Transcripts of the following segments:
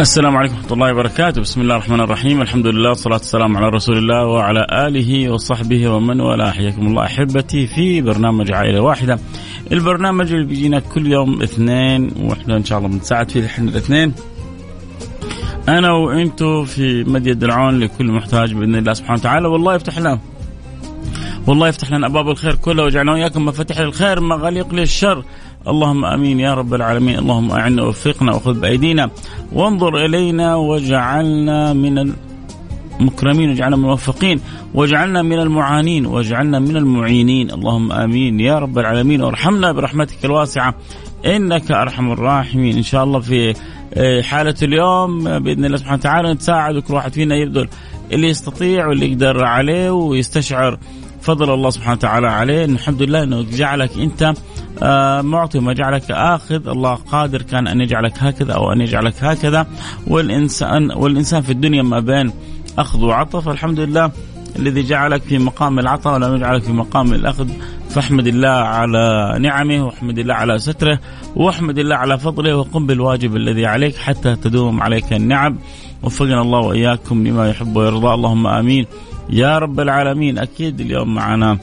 السلام عليكم ورحمة الله وبركاته، بسم الله الرحمن الرحيم، الحمد لله والصلاة والسلام على رسول الله وعلى آله وصحبه ومن والاه، حياكم الله أحبتي في برنامج عائلة واحدة. البرنامج اللي بيجينا كل يوم اثنين وإحنا إن شاء الله بنساعد فيه إحنا الاثنين. أنا وأنتم في مد يد العون لكل محتاج بإذن الله سبحانه وتعالى، والله يفتح لنا. والله يفتح لنا أبواب الخير كلها ويجعلنا وإياكم مفاتيح للخير مغاليق للشر. اللهم آمين يا رب العالمين. اللهم أعنا ووفقنا وخذ بأيدينا. وانظر إلينا واجعلنا من المكرمين واجعلنا من الموفقين واجعلنا من المعانين واجعلنا من المعينين. اللهم آمين يا رب العالمين. وارحمنا برحمتك الواسعة. إنك أرحم الراحمين. إن شاء الله في آه، حالة اليوم بإذن الله سبحانه وتعالى نتساعد وكل واحد فينا يبذل اللي يستطيع واللي يقدر عليه ويستشعر فضل الله سبحانه وتعالى عليه. الحمد لله إنه جعلك أنت آه، معطي وما جعلك آخذ. الله قادر كان أن يجعلك هكذا أو أن يجعلك هكذا. والإنسان والإنسان في الدنيا ما بين أخذ وعطاء فالحمد لله الذي جعلك في مقام العطاء ولم يجعلك في مقام الأخذ. فاحمد الله على نعمه واحمد الله على ستره واحمد الله على فضله. وقم بالواجب الذي عليك حتى تدوم عليك النعم. وفقنا الله وإياكم لما يحب ويرضى. اللهم آمين. يا رب العالمين. أكيد اليوم معنا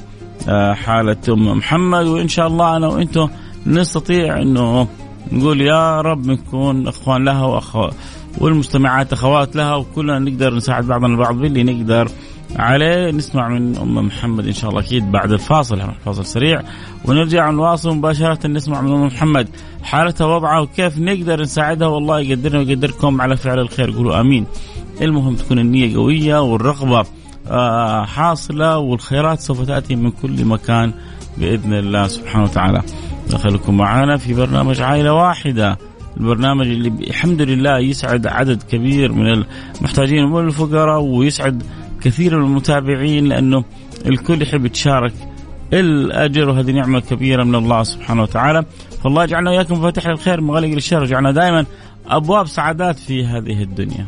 آه، حالة أم محمد وإن شاء الله أنا وأنتم نستطيع إنه نقول يا رب نكون إخوان لها واخوات والمستمعات أخوات لها وكلنا نقدر نساعد بعضنا البعض باللي نقدر عليه. نسمع من أم محمد إن شاء الله أكيد بعد الفاصل فاصل سريع ونرجع نواصل مباشرة نسمع من أم محمد. حالتها وضعها وكيف نقدر نساعدها والله يقدرنا ويقدركم على فعل الخير قولوا آمين. المهم تكون النية قوية والرغبة آه، حاصلة والخيرات سوف تأتي من كل مكان بإذن الله سبحانه وتعالى. دخلكم معنا في برنامج عائلة واحدة البرنامج اللي الحمد لله يسعد عدد كبير من المحتاجين والفقراء ويسعد كثير من المتابعين لأنه الكل يحب يتشارك الأجر وهذه نعمة كبيرة من الله سبحانه وتعالى فالله يجعلنا وإياكم مفاتيح الخير مغلق للشر يجعلنا دائما أبواب سعادات في هذه الدنيا.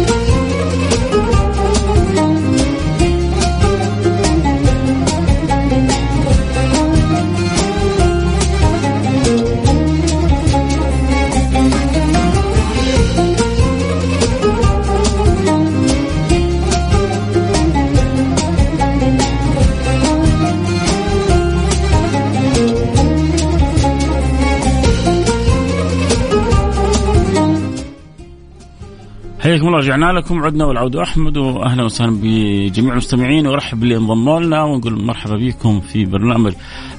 حياكم الله رجعنا لكم. عدنا والعود أحمد واهلا وسهلا بجميع المستمعين. وارحب باللي انضموا لنا ونقول مرحبا بكم في برنامج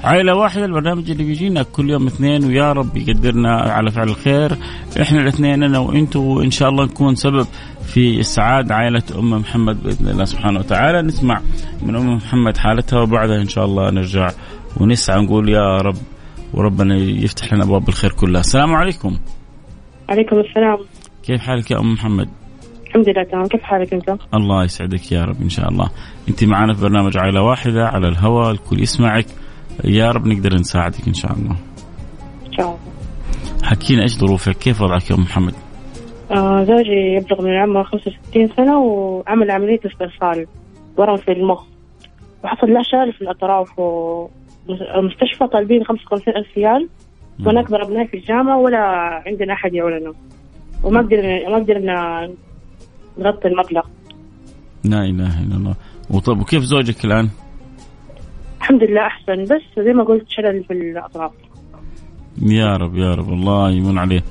عائلة واحدة البرنامج اللي بيجينا كل يوم اثنين. ويا رب يقدرنا على فعل الخير. إحنا الاثنين أنا وأنتم وإن شاء الله نكون سبب في اسعاد عائلة أم محمد بإذن الله سبحانه وتعالى. نسمع من أم محمد حالتها وبعدها إن شاء الله نرجع ونسعى نقول يا رب وربنا يفتح لنا أبواب الخير كلها. السلام عليكم. عليكم السلام. كيف حالك يا أم محمد؟ الحمد لله تمام. كيف حالك أنت؟ الله يسعدك يا رب إن شاء الله. أنت معنا في برنامج عائلة واحدة على الهواء الكل يسمعك. يا رب نقدر نساعدك إن شاء الله. إن شاء الله. حكينا إيش ظروفك؟ كيف وضعك يا محمد؟ آه زوجي يبلغ من العمر 65 سنة وعمل عملية استئصال ورم في المخ. وحصل له شلل في الأطراف ومستشفى طالبين 55 ألف ريال. وأنا أكبر أبنائي في الجامعة ولا عندنا أحد يعولنا. وما قدرنا ما قدرنا نغطي المبلغ. لا إله إلا الله. وطب وكيف زوجك الآن؟ الحمد لله أحسن بس زي ما قلت شلل في الأطراف. يا رب يا رب. الله يمن عليه.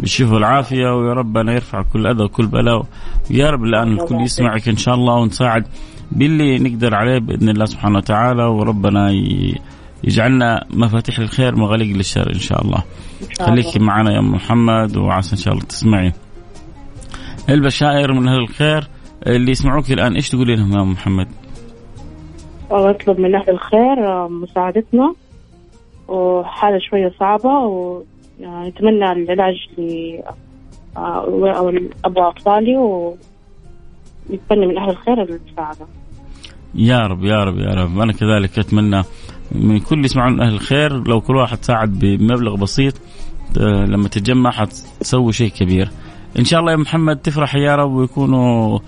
بالشفاء والعافية ويا رب أنا يرفع كل أذى وكل بلاء. ويا رب الآن الكل يسمعك إن شاء الله ونساعد باللي نقدر عليه بإذن الله سبحانه وتعالى. وربنا يجعلنا مفاتيح الخير مغاليق للشر إن شاء الله. خليك معنا يا أم محمد وعسى إن شاء الله تسمعين البشائر من أهل الخير اللي يسمعوك الآن. إيش تقولي لهم يا محمد؟ وأطلب من أهل الخير مساعدتنا. وحالة شوية صعبة ونتمنى يعني العلاج ل أو أبو أطفالي ونتمنى من أهل الخير المساعدة. يا رب يا رب يا رب. أنا كذلك أتمنى من كل يسمعون أهل الخير لو كل واحد ساعد بمبلغ بسيط آه، لما تتجمع حتسوي شيء كبير. إن شاء الله يا محمد تفرح يا رب ويكونوا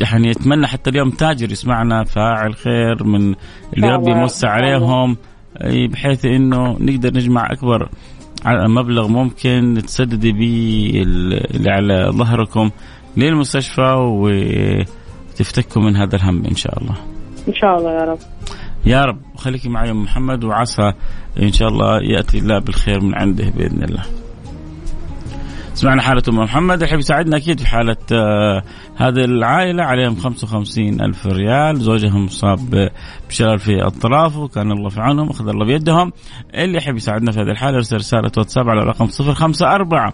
يعني أتمنى حتى اليوم تاجر يسمعنا فاعل خير من اللي ربي يمس عليهم بحيث إنه نقدر نجمع أكبر مبلغ ممكن تسددي به اللي على ظهركم للمستشفى وتفتكوا من هذا الهم إن شاء الله. إن شاء الله يا رب. يا رب خليكي معي محمد وعسى إن شاء الله يأتي الله بالخير من عنده بإذن الله. سمعنا حالة أم محمد. الحين يساعدنا أكيد في حالة آه هذه العائلة. عليهم 55 ألف ريال. زوجها مصاب بشلل في أطرافه كان الله في عونهم أخذ الله بيدهم. اللي يحب يساعدنا في هذه الحالة يرسل رسالة واتساب على الرقم 054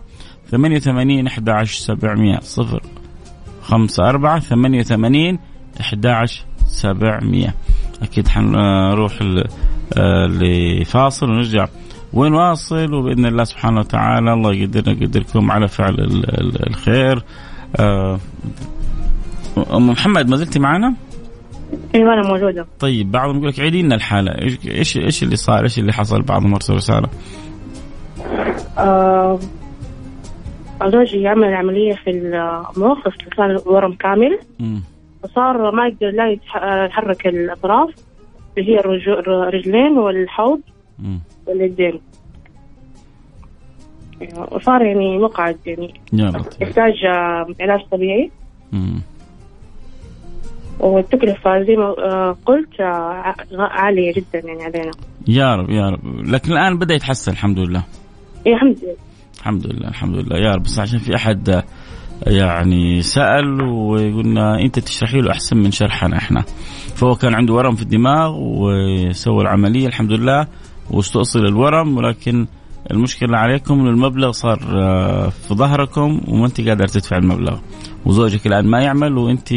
88 11 700 0 5 4 88 11 700 أكيد حنروح آه، لفاصل ونرجع ونواصل وبإذن الله سبحانه وتعالى الله يقدرنا يقدركم على فعل الخير. آه، أم محمد ما زلتي معنا؟ أيوه أنا موجودة. طيب بعضهم يقول لك عيدي لنا الحالة. إيش إيش اللي صار؟ إيش اللي حصل؟ بعضهم ارسل رسالة. آه زوجي يعمل عملية في المخ استئصال ورم كامل. وصار ما يقدر لا يتحرك الأطراف اللي هي الرجلين والحوض. واليدين أيوة، وصار يعني مقعد يعني. يحتاج علاج طبيعي. والتكلفة زي ما آه، قلت آه، عالية جدا يعني علينا. يا رب يا رب. لكن الآن بدأ يتحسن الحمد لله. إيه الحمد لله. الحمد لله الحمد لله. يا رب بس عشان في أحد آه، يعني سأل وقلنا أنت تشرحي له أحسن من شرحنا إحنا. فهو كان عنده ورم في الدماغ وسوى العملية الحمد لله. واستؤصل الورم ولكن المشكلة عليكم أن المبلغ صار آه، في ظهركم وما أنت قادر تدفع المبلغ. وزوجك الآن ما يعمل وأنت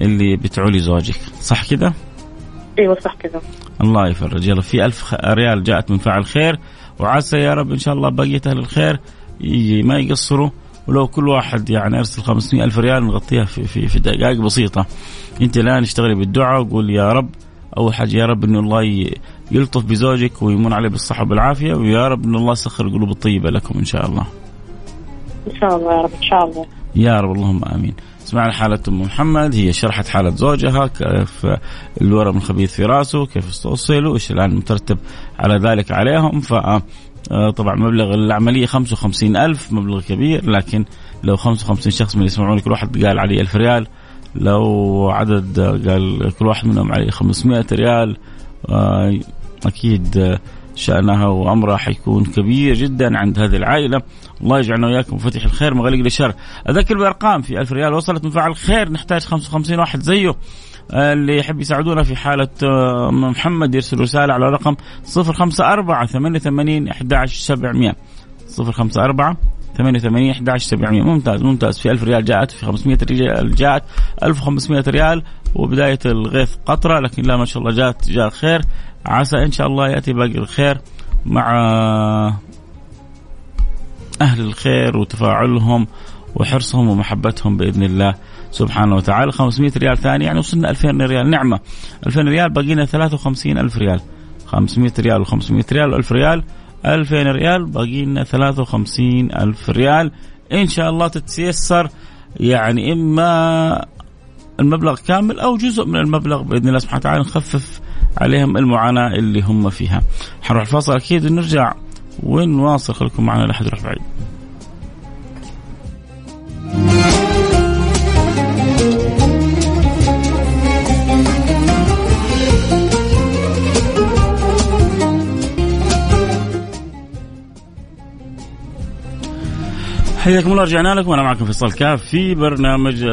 اللي بتعولي زوجك صح كده؟ إيوه صح كده. الله يفرج. يلا في ألف ريال جاءت من فاعل خير. وعسى يا رب إن شاء الله بقية أهل الخير ما يقصروا. ولو كل واحد يعني أرسل 500 ألف ريال نغطيها في, في, في دقائق بسيطة. أنت الآن اشتغلي بالدعاء وقول يا رب أول حاجة يا رب أن الله يلطف بزوجك ويمن عليه بالصحة والعافية. ويا رب أن الله يسخر القلوب الطيبة لكم إن شاء الله. إن شاء الله يا رب إن شاء الله. يا رب اللهم آمين. سمعنا حالة أم محمد هي شرحت حالة زوجها كيف الورم الخبيث في راسه كيف استوصلوا إيش الآن مترتب على ذلك عليهم. ف آه، طبعا مبلغ العملية 55 ألف مبلغ كبير لكن لو 55 شخص من اللي يسمعوني كل واحد قال علي ألف ريال لو عدد قال كل واحد منهم عليه 500 ريال آه، أكيد شأنها وأمرها حيكون كبير جدا عند هذه العائلة. الله يجعلنا وإياكم فتح الخير مغلق للشر أذكر بأرقام في ألف ريال وصلت من فعل خير نحتاج 55 واحد زيه. آه، اللي يحب يساعدونا في حالة آه، محمد يرسل رسالة على رقم 054 88 11 700 054 88 11 700 ممتاز ممتاز. في 1000 ريال جاءت في 500 ريال جاءت. 1500 ريال وبداية الغيث قطرة لكن لا ما شاء الله جاءت جاء خير عسى إن شاء الله يأتي باقي الخير مع أهل الخير وتفاعلهم وحرصهم ومحبتهم بإذن الله سبحانه وتعالى. 500 ريال ثاني يعني وصلنا 2000 ريال. نعمة. 2000 ريال بقينا 53 ألف ريال. 500 ريال و500 ريال و1000 ريال. 2000 ريال باقي لنا 53 ألف ريال. إن شاء الله تتيسر يعني إما المبلغ كامل أو جزء من المبلغ بإذن الله سبحانه وتعالى. نخفف عليهم المعاناة اللي هم فيها. حنروح الفاصل أكيد ونرجع ونواصل. خليكم معنا لحد بعيد حياكم الله رجعنا لكم. وأنا معكم فيصل كاف في برنامج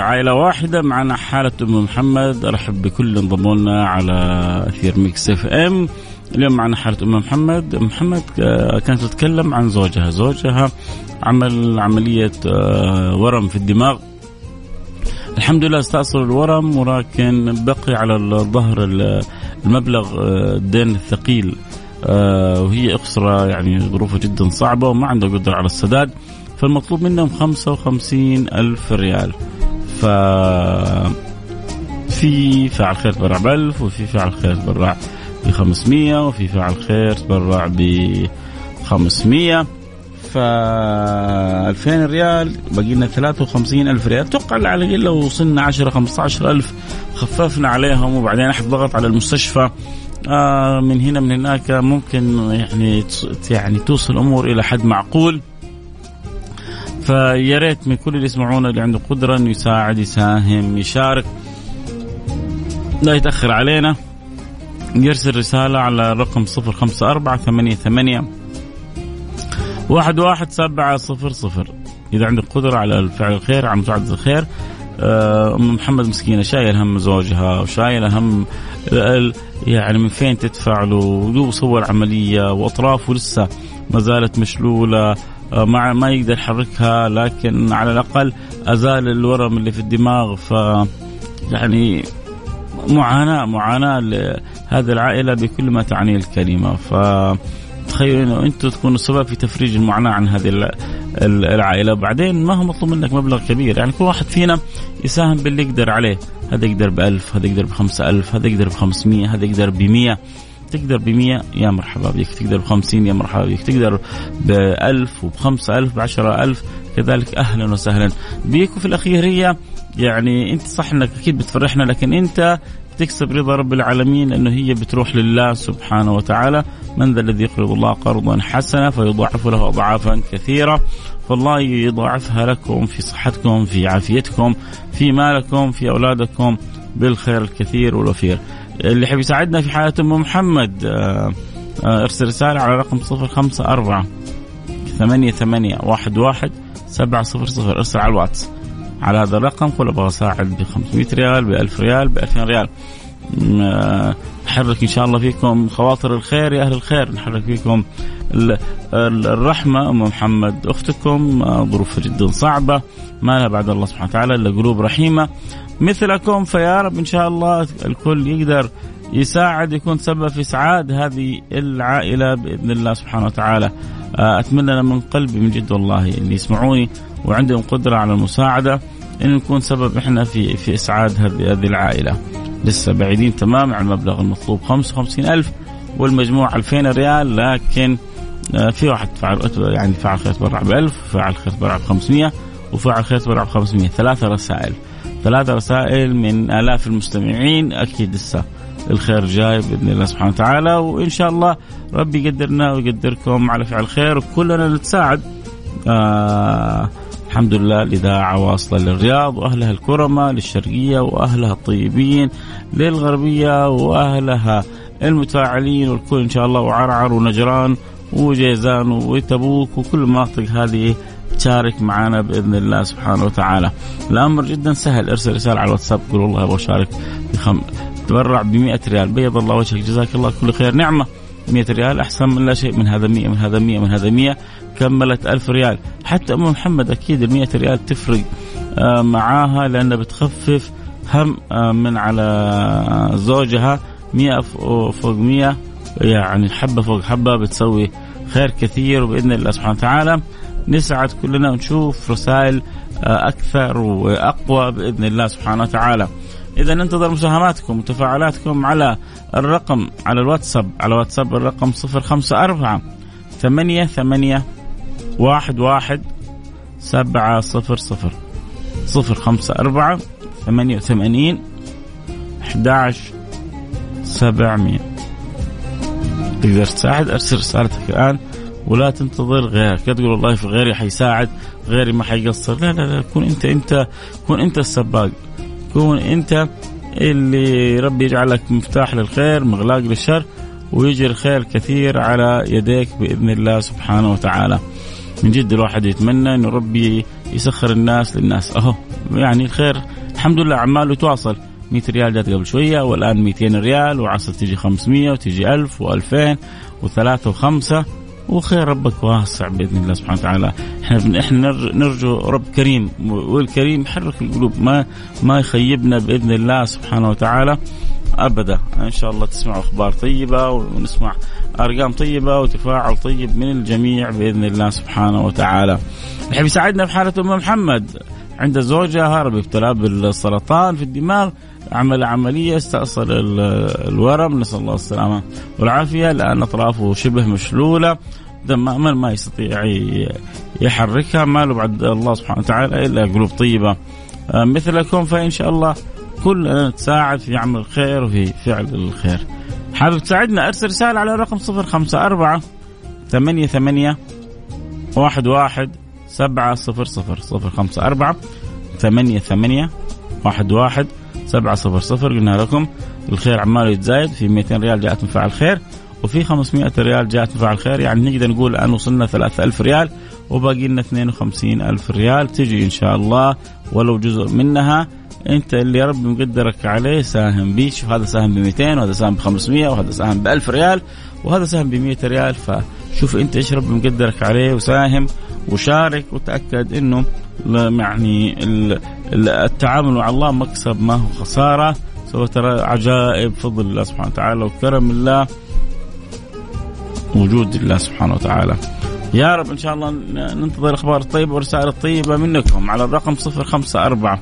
عائله واحدة. معنا حالة أم محمد. أرحب بكل انضموا لنا على أثير Mix FM. اليوم معنا حالة أم محمد. محمد آه، كانت تتكلم عن زوجها. زوجها عمل عملية آه، ورم في الدماغ. الحمد لله استأصل الورم ولكن بقي على الظهر المبلغ آه، الدين الثقيل وهي أسرة يعني ظروفها جدا صعبة وما عندها قدرة على السداد. فالمطلوب منهم 55 ألف ريال. ف في فعل خير تبرع ب 1000 وفي فعل خير تبرع ب 500 وفي فعل خير تبرع ب 500 ف 2000 ريال باقي لنا 53 ألف ريال. أتوقع على الأقل لو وصلنا 10 15 ألف خففنا عليهم وبعدين احد ضغط على المستشفى. آه من هنا من هناك ممكن يعني يعني توصل الأمور إلى حد معقول. فيا ريت من كل اللي يسمعونا اللي عنده قدرة إنه يساعد يساهم يشارك. لا يتأخر علينا. يرسل رسالة على رقم صفر خمسة أربعة ثمانية ثمانية. واحد واحد سبعة صفر صفر. إذا عندك قدرة على فعل الخير على مساعدة الخير آه، أم محمد مسكينة شايل هم زوجها وشايل هم يعني من فين تدفع له؟ ودو صور عملية وأطرافه لسه ما زالت مشلولة. آه، ما ما يقدر يحركها لكن على الأقل أزال الورم اللي في الدماغ ف يعني معاناة معاناة لهذه العائلة بكل ما تعنيه الكلمة. ف تخيلوا انه أنتم تكونوا سبب في تفريج المعاناة عن هذه العائلة. بعدين ما هو مطلوب منك مبلغ كبير. يعني كل واحد فينا يساهم باللي يقدر عليه. هذا يقدر ب 1000 هذا يقدر ب 5000 هذا يقدر ب 500 هذا يقدر ب 100 تقدر ب 100 يا مرحبا بك. تقدر ب 50 يا مرحبا بك. تقدر ب 1000 وب 5000 ب 10000 كذلك أهلا وسهلا. بك وفي الاخير هي يعني أنت صح إنك أكيد بتفرحنا لكن أنت تكسب رضا رب العالمين لأنه هي بتروح لله سبحانه وتعالى. من ذا الذي يقرض الله قرضا حسنا فيضاعف له اضعافا كثيرة. فالله يضاعفها لكم في صحتكم في عافيتكم في مالكم في أولادكم. بالخير الكثير والوفير. اللي يحب يساعدنا في حالة أم محمد آه، آه، ارسل رسالة على رقم صفر خمسة أربعة ثمانية ثمانية واحد واحد سبعة صفر صفر. ارسل على الواتس. على هذا الرقم قل أبغى أساعد ب 500 ريال ب 1000 ريال ب 2000 ريال. نحرك إن شاء الله فيكم خواطر الخير يا أهل الخير. نحرك فيكم الرحمة. أم محمد أختكم ظروفها جدا صعبة. ما لها بعد الله سبحانه وتعالى إلا قلوب رحيمة. مثلكم فيا رب إن شاء الله الكل يقدر يساعد يكون سبب في إسعاد هذه العائلة بإذن الله سبحانه وتعالى. آه، أتمنى من قلبي من جد والله اللي يسمعوني وعندهم قدرة على المساعدة إن نكون سبب إحنا في في إسعاد هذه العائلة. لسه بعيدين تماما عن المبلغ المطلوب. 55 ألف والمجموع 2000 ريال لكن آه، في واحد فعل يعني فعل خير تبرع ب 1000 فعل خير تبرع ب 500 وفعل خير تبرع ب 500 ثلاثة رسائل. ثلاث رسائل من آلاف المستمعين. أكيد لسه الخير جاي بإذن الله سبحانه وتعالى وإن شاء الله ربي يقدرنا ويقدركم على فعل خير وكلنا نتساعد. آه الحمد لله الاذاعه واصلة للرياض وأهلها الكرمه للشرقية وأهلها الطيبين للغربية وأهلها المتفاعلين والكل إن شاء الله وعرعر ونجران وجيزان وتبوك وكل مناطق هذه تشارك معنا بإذن الله سبحانه وتعالى. الأمر جدا سهل ارسل رسالة على الواتساب قول والله أبغى أشارك بخم... تبرع ب 100 ريال. بيض الله وجهك جزاك الله كل خير. نعمة. 100 ريال أحسن من لا شيء من هذا 100 من هذا 100 من هذا 100 كملت 1000 ريال. حتى أم محمد أكيد ال 100 ريال تفرق آه، معاها لأنها بتخفف هم آه، من على زوجها. 100 فوق 100 يعني حبة فوق حبة بتسوي خير كثير وباذن الله سبحانه وتعالى. نسعد كلنا ونشوف رسائل آه، أكثر وأقوى بإذن الله سبحانه وتعالى. إذا ننتظر مساهماتكم وتفاعلاتكم على الرقم على الواتساب على واتساب الرقم 054 ثمانية ثمانية واحد واحد سبعة صفر صفر. صفر خمسة أربعة ثمانية وثمانين أحد سبعمية. تقدر تساعد أرسل رسالتك الآن ولا تنتظر غيرك. لا تقول والله في غيري حيساعد غيري ما حيقصر. لا لا لا كون أنت أنت كون أنت السباق. كون انت اللي ربي يجعلك مفتاح للخير مغلاق للشر ويجي الخير كثير على يديك بإذن الله سبحانه وتعالى. من جد الواحد يتمنى إنه ربي يسخر الناس للناس. أهو يعني الخير الحمد لله عماله يتواصل. 100 ريال جات قبل شوية والآن 200 ريال وعسى تجي 500 وتجي 1000 و2000 وثلاثة وخمسة. وخير ربك واسع بإذن الله سبحانه وتعالى إحنا إحنا نرجو رب كريم والكريم يحرك القلوب ما ما يخيبنا بإذن الله سبحانه وتعالى أبدا إن شاء الله تسمعوا أخبار طيبة ونسمع أرقام طيبة وتفاعل طيب من الجميع بإذن الله سبحانه وتعالى. يحب يساعدنا في حالة أم محمد عند زوجها ربي ابتلاه بالسرطان في الدماغ عمل عملية استأصل الورم نسأل الله السلامة والعافية. الآن أطرافه شبه مشلولة تماما ما يستطيع يحركها ما له بعد الله سبحانه وتعالى إلا قلوب طيبة. آه، مثلكم فإن شاء الله كلنا نتساعد في عمل الخير وفي فعل الخير. حابب تساعدنا؟ أرسل رسالة على رقم 054 ثمانية ثمانية واحد واحد سبعة صفر صفر صفر خمسة أربعة ثمانية ثمانية واحد واحد سبعة صفر صفر قلنا لكم الخير عماله يتزايد في 200 ريال جاءت من فعل خير وفي 500 ريال جاءت من فعل خير يعني نقدر نقول الآن وصلنا 3000 ريال وباقي لنا 52 ألف ريال تجي إن شاء الله ولو جزء منها انت اللي ربي مقدرك عليه ساهم بيه شوف هذا ساهم ب 200 وهذا ساهم ب 500 وهذا ساهم ب 1000 ريال وهذا ساهم ب 100 ريال فشوف انت إيش ربي مقدرك عليه وساهم وشارك وتأكد انه يعني التعامل مع الله مكسب ما هو خسارة. سوف ترى عجائب فضل الله سبحانه وتعالى وكرم الله وجود الله سبحانه وتعالى. يا رب إن شاء الله ننتظر الأخبار الطيبة والرسائل الطيبة منكم على الرقم 054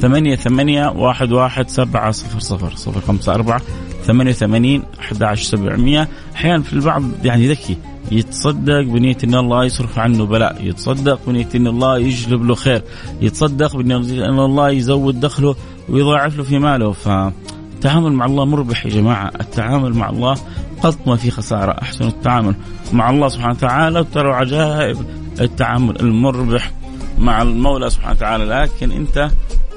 ثمانية ثمانية واحد واحد سبعة صفر صفر صفر خمسة أربعة ثمانية ثمانين أحد عشر سبعمية أحيانا في البعض يعني ذكي. يتصدق بنية أن الله يصرف عنه بلاء. يتصدق بنية أن الله يجلب له خير. يتصدق بنية أن الله يزود دخله ويضاعف له في ماله. فالتعامل مع الله مربح يا جماعة. التعامل مع الله قط ما في خسارة. أحسن التعامل مع الله سبحانه وتعالى. ترى عجائب التعامل المربح مع المولى سبحانه وتعالى. لكن أنت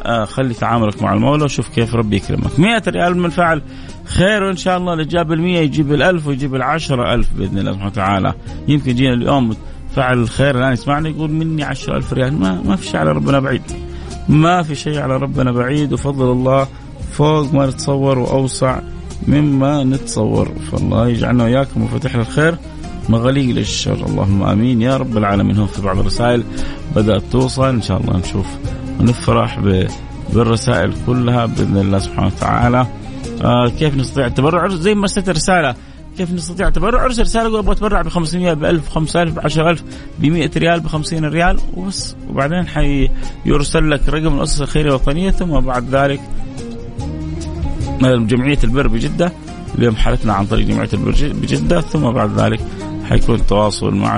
آه خلي تعاملك مع المولى وشوف كيف ربي يكرمك. 100 ريال من فعل خير وإن شاء الله اللي جاب ال 100 يجيب ال 1000 ويجيب ال 10000 بإذن الله سبحانه وتعالى. يمكن يجينا اليوم فعل الخير الآن. يسمعنا يقول مني 10000 ريال. ما, ما في شيء على ربنا بعيد. ما في شيء على ربنا بعيد. وفضل الله فوق ما نتصور وأوسع مما نتصور. فالله يجعلنا وإياكم مفاتيح للخير مغاليق للشر. اللهم آمين. يا رب العالمين. هون في بعض الرسائل بدأت توصل. إن شاء الله نشوف ونفرح بالرسائل كلها بإذن الله سبحانه وتعالى. آه كيف نستطيع التبرع؟ زي ما ارسلت رسالة. كيف نستطيع التبرع؟ أرسل رسالة قول أبغى أتبرع ب 500 ب 1000 5000 ب 10000 ب 100 ريال ب 50 ريال وبس. وبعدين حيرسل لك رقم المؤسسه الخيريه الوطنيه ثم بعد ذلك جمعية البر بجدة. اليوم حالتنا عن طريق جمعية البر بجدة ثم بعد ذلك حيكون التواصل مع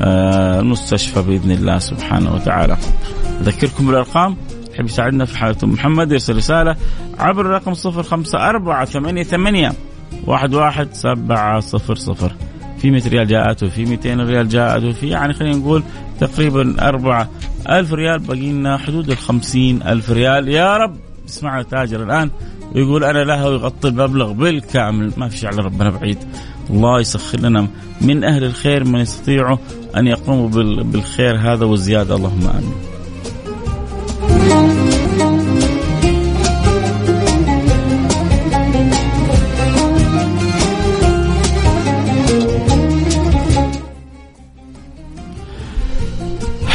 المستشفى بإذن الله سبحانه وتعالى. أذكركم بالأرقام. يحب يساعدنا في حالة محمد يرسل رسالة عبر الرقم 05488 واحد واحد سبعة صفر صفر. في 100 ريال جاءت وفي 200 ريال جاءت وفي يعني خلينا نقول تقريبا أربعة ألف ريال. باقي لنا حدود الخمسين ألف ريال. يا رب اسمعنا تاجر الآن ويقول أنا لها ويغطي المبلغ بالكامل. ما في شيء على ربنا بعيد. الله يسخر لنا من أهل الخير من يستطيعوا أن يقوموا بالخير هذا والزيادة. اللهم آمين.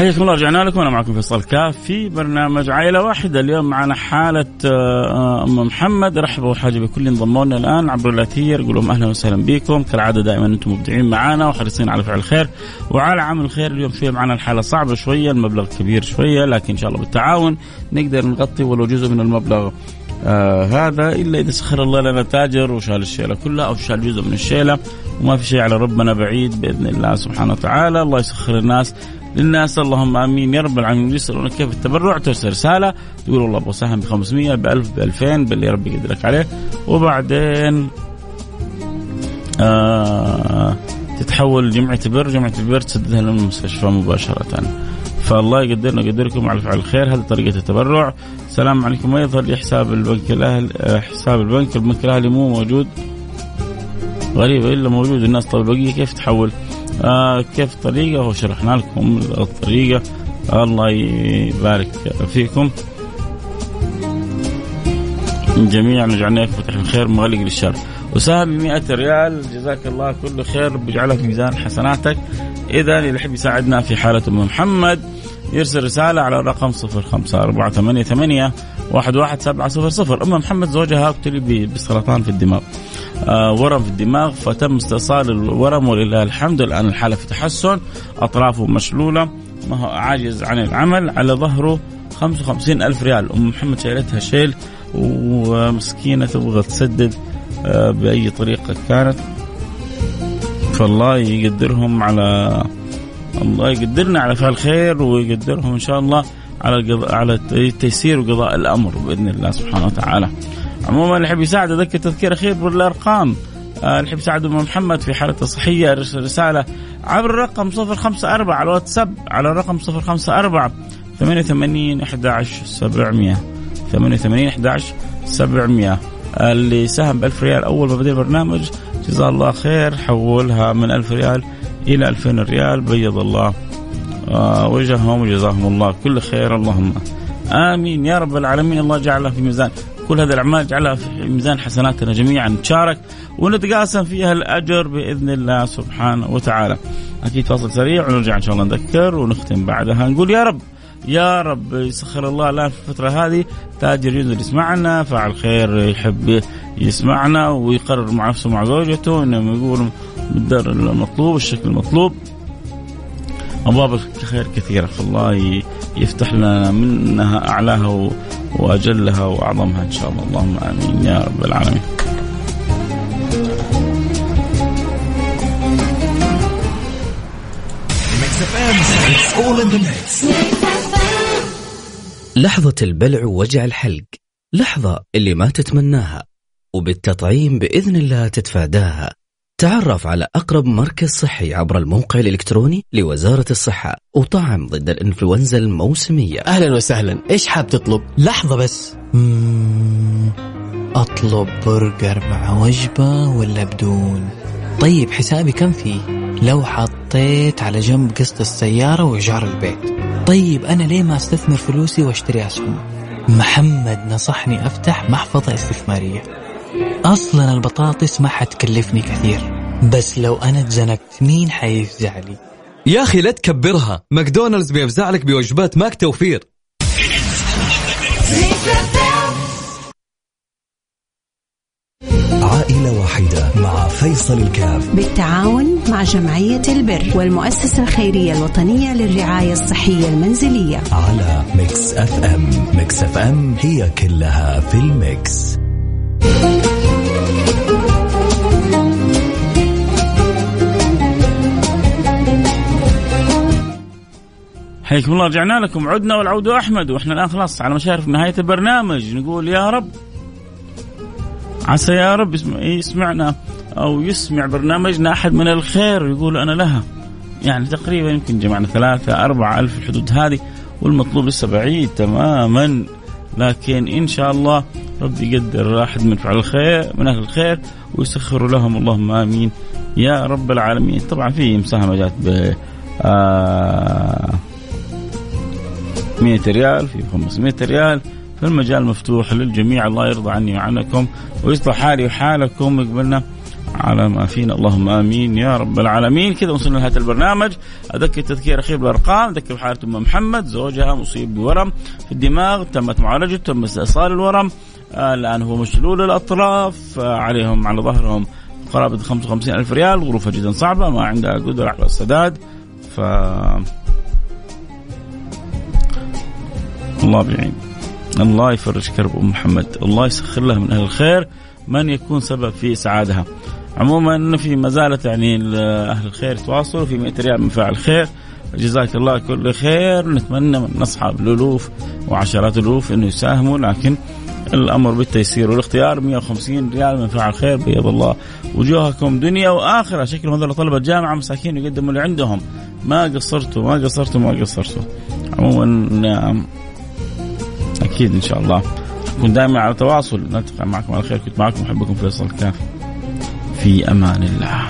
حياكم الله رجعنا لكم. أنا معكم فيصل كاف في برنامج عائلة واحدة. اليوم معنا حالة آه، أم محمد. رحبوا وحاجة بكل انضموا لنا الآن. عبر الأثير نقول لهم أهلا وسهلا بكم. كالعادة دائما أنتم مبدعين معنا وحريصين على فعل الخير. وعلى عمل الخير اليوم شوية معنا الحالة صعبة شوية المبلغ كبير شوية لكن إن شاء الله بالتعاون نقدر نغطي ولو جزء من المبلغ آه هذا إلا إذا سخر الله لنا تاجر وشال الشيلة كلها أو شال جزء من الشيلة. وما في شيء على ربنا بعيد بإذن الله سبحانه وتعالى. الله يسخر الناس. للناس اللهم آمين. يا رب العالمين. يسألونك كيف التبرع؟ ترسل رسالة. تقول والله أبغى سهم ب 500 ب 1000 ب 2000 باللي ربي يقدرك عليه. وبعدين آه تتحول لجمعيه بر جمعيه البر تسددها للمستشفى مباشرة. فالله يقدرنا يقدركم على فعل الخير. هذه طريقة التبرع. السلام عليكم. ما يظهر لي حساب البنك؟ الاهلي حساب البنك. البنك الأهلي مو موجود. غريبة إلا موجود. الناس طيب بقيه كيف تحول؟ آه كيف الطريقة وشرحنا لكم الطريقة. الله يبارك فيكم. جميعا يجعلنا فتح الخير مغلق للشر وسهم 100 ريال. جزاك الله كل خير. بجعلك ميزان حسناتك. إذا اللي يحب يساعدنا في حالة أم محمد يرسل رسالة على الرقم 05488 واحد واحد سبعة صفر صفر. أم محمد زوجها ابتلي بسرطان في الدماغ. آه ورم في الدماغ فتم استئصال الورم ولله الحمد. الآن الحالة في تحسن أطرافه مشلولة. ما هو عاجز عن العمل. على ظهره 55 ألف ريال. أم محمد شايلتها شيل ومسكينة تبغى تسدد آه بأي طريقة كانت. فالله يقدرهم على الله يقدرنا على فعل الخير ويقدرهم إن شاء الله. على على تيسير وقضاء الأمر بإذن الله سبحانه وتعالى. عموما اللي يحب يساعد أذكر تذكير أخير بالأرقام. آه، اللي يحب يساعد أم محمد في حالته الصحية يرسل رسالة عبر الرقم 054 على الواتساب على الرقم 054 88 11 700 88 11 700 اللي ساهم ب 1000 ريال أول ما بدا البرنامج جزاه الله خير حولها من 1000 ريال إلى 2000 ريال بيض الله وجههم وجزاهم الله. كل خير اللهم آمين. يا رب العالمين الله جعلها في ميزان. كل هذه الأعمال جعلها في ميزان حسناتنا جميعا. نتشارك ونتقاسم فيها الأجر بإذن الله سبحانه وتعالى. أكيد فاصل سريع ونرجع إن شاء الله نذكر ونختم بعدها. نقول يا رب يا رب يسخر الله الآن في الفترة هذه. تاجر ينزل يسمعنا فاعل خير يحب يسمعنا ويقرر مع نفسه مع زوجته. انه يقول بالدر المطلوب الشكل المطلوب. أبواب الخير كثيرة. فالله يفتح لنا منها أعلاها وأجلها وأعظمها إن شاء الله. اللهم آمين يا رب العالمين. لحظة البلع ووجع الحلق. لحظة اللي ما تتمناها. وبالتطعيم بإذن الله تتفاداها. تعرف على أقرب مركز صحي عبر الموقع الإلكتروني لوزارة الصحة وطعم ضد الإنفلونزا الموسمية أهلا وسهلا إيش حاب تطلب؟ لحظة بس. أطلب برجر مع وجبة ولا بدون؟ طيب حسابي كم فيه؟ لو حطيت على جنب قسط السيارة وإيجار البيت طيب أنا ليه ما أستثمر فلوسي وأشتري أسهم؟ محمد نصحني أفتح محفظة استثمارية أصلا البطاطس ما حتكلفني كثير بس لو أنا اتزنقت مين حيفزع لي؟ يا أخي لا تكبرها ماكدونالدز بيفزع لك بوجبات ماك توفير. عائلة واحدة مع فيصل الكاف. بالتعاون مع جمعية البر والمؤسسة الخيرية الوطنية للرعاية الصحية المنزلية. على Mix FM. Mix FM هي كلها في ال mix. حياكم الله رجعنا لكم. عدنا والعود أحمد وإحنا الآن خلاص على مشارف نهاية البرنامج. نقول يا رب عسى يا رب يسمعنا أو يسمع برنامجنا أحد من الخير. يقول أنا لها. يعني تقريبا يمكن جمعنا ثلاثة أربعة ألف الحدود هذه والمطلوب لسه بعيد تماما. لكن إن شاء الله رب يقدر أحد من فعل الخير من أهل الخير ويسخر لهم. اللهم آمين. يا رب العالمين. طبعا في مساهمة جات ب آه 100 ريال في 500 ريال. فالمجال مفتوح للجميع. الله يرضى عني وعنكم ويصلح حالي وحالكم. ويقبلنا على ما فينا. اللهم آمين. يا رب العالمين. كذا وصلنا لنهاية البرنامج. أذكر تذكير أخير بالأرقام. أذكر حاله أم محمد. زوجها مصيب بورم في الدماغ. تمت معالجته تم استئصال الورم. آه الآن هو مشلول الأطراف. آه عليهم على ظهرهم قرابة 55 ألف ريال. ظروفها جدا صعبة. ما عندها قدرة على السداد ف الله بعين. الله يفرج كرب أم محمد. الله يسخر لها من أهل الخير. من يكون سبب في سعادها عموما في ما زالت يعني أهل الخير يتواصلوا في 100 ريال من فاعل خير جزاك الله كل خير. نتمنى من أصحاب الألوف وعشرات الألوف إنه يساهموا لكن الأمر بالتيسير والاختيار 150 ريال من فعل خير بيض الله وجوهكم دنيا وآخرة. شكلهم هذول طلبة جامعة مساكين يقدموا اللي عندهم. ما قصرتوا ما قصرتوا ما قصرتوا. عموما نعم. أكيد إن شاء الله. نكون دائما على تواصل. نلتقي معكم على خير. كنت معكم أحبكم فيصل. كاف في أمان الله.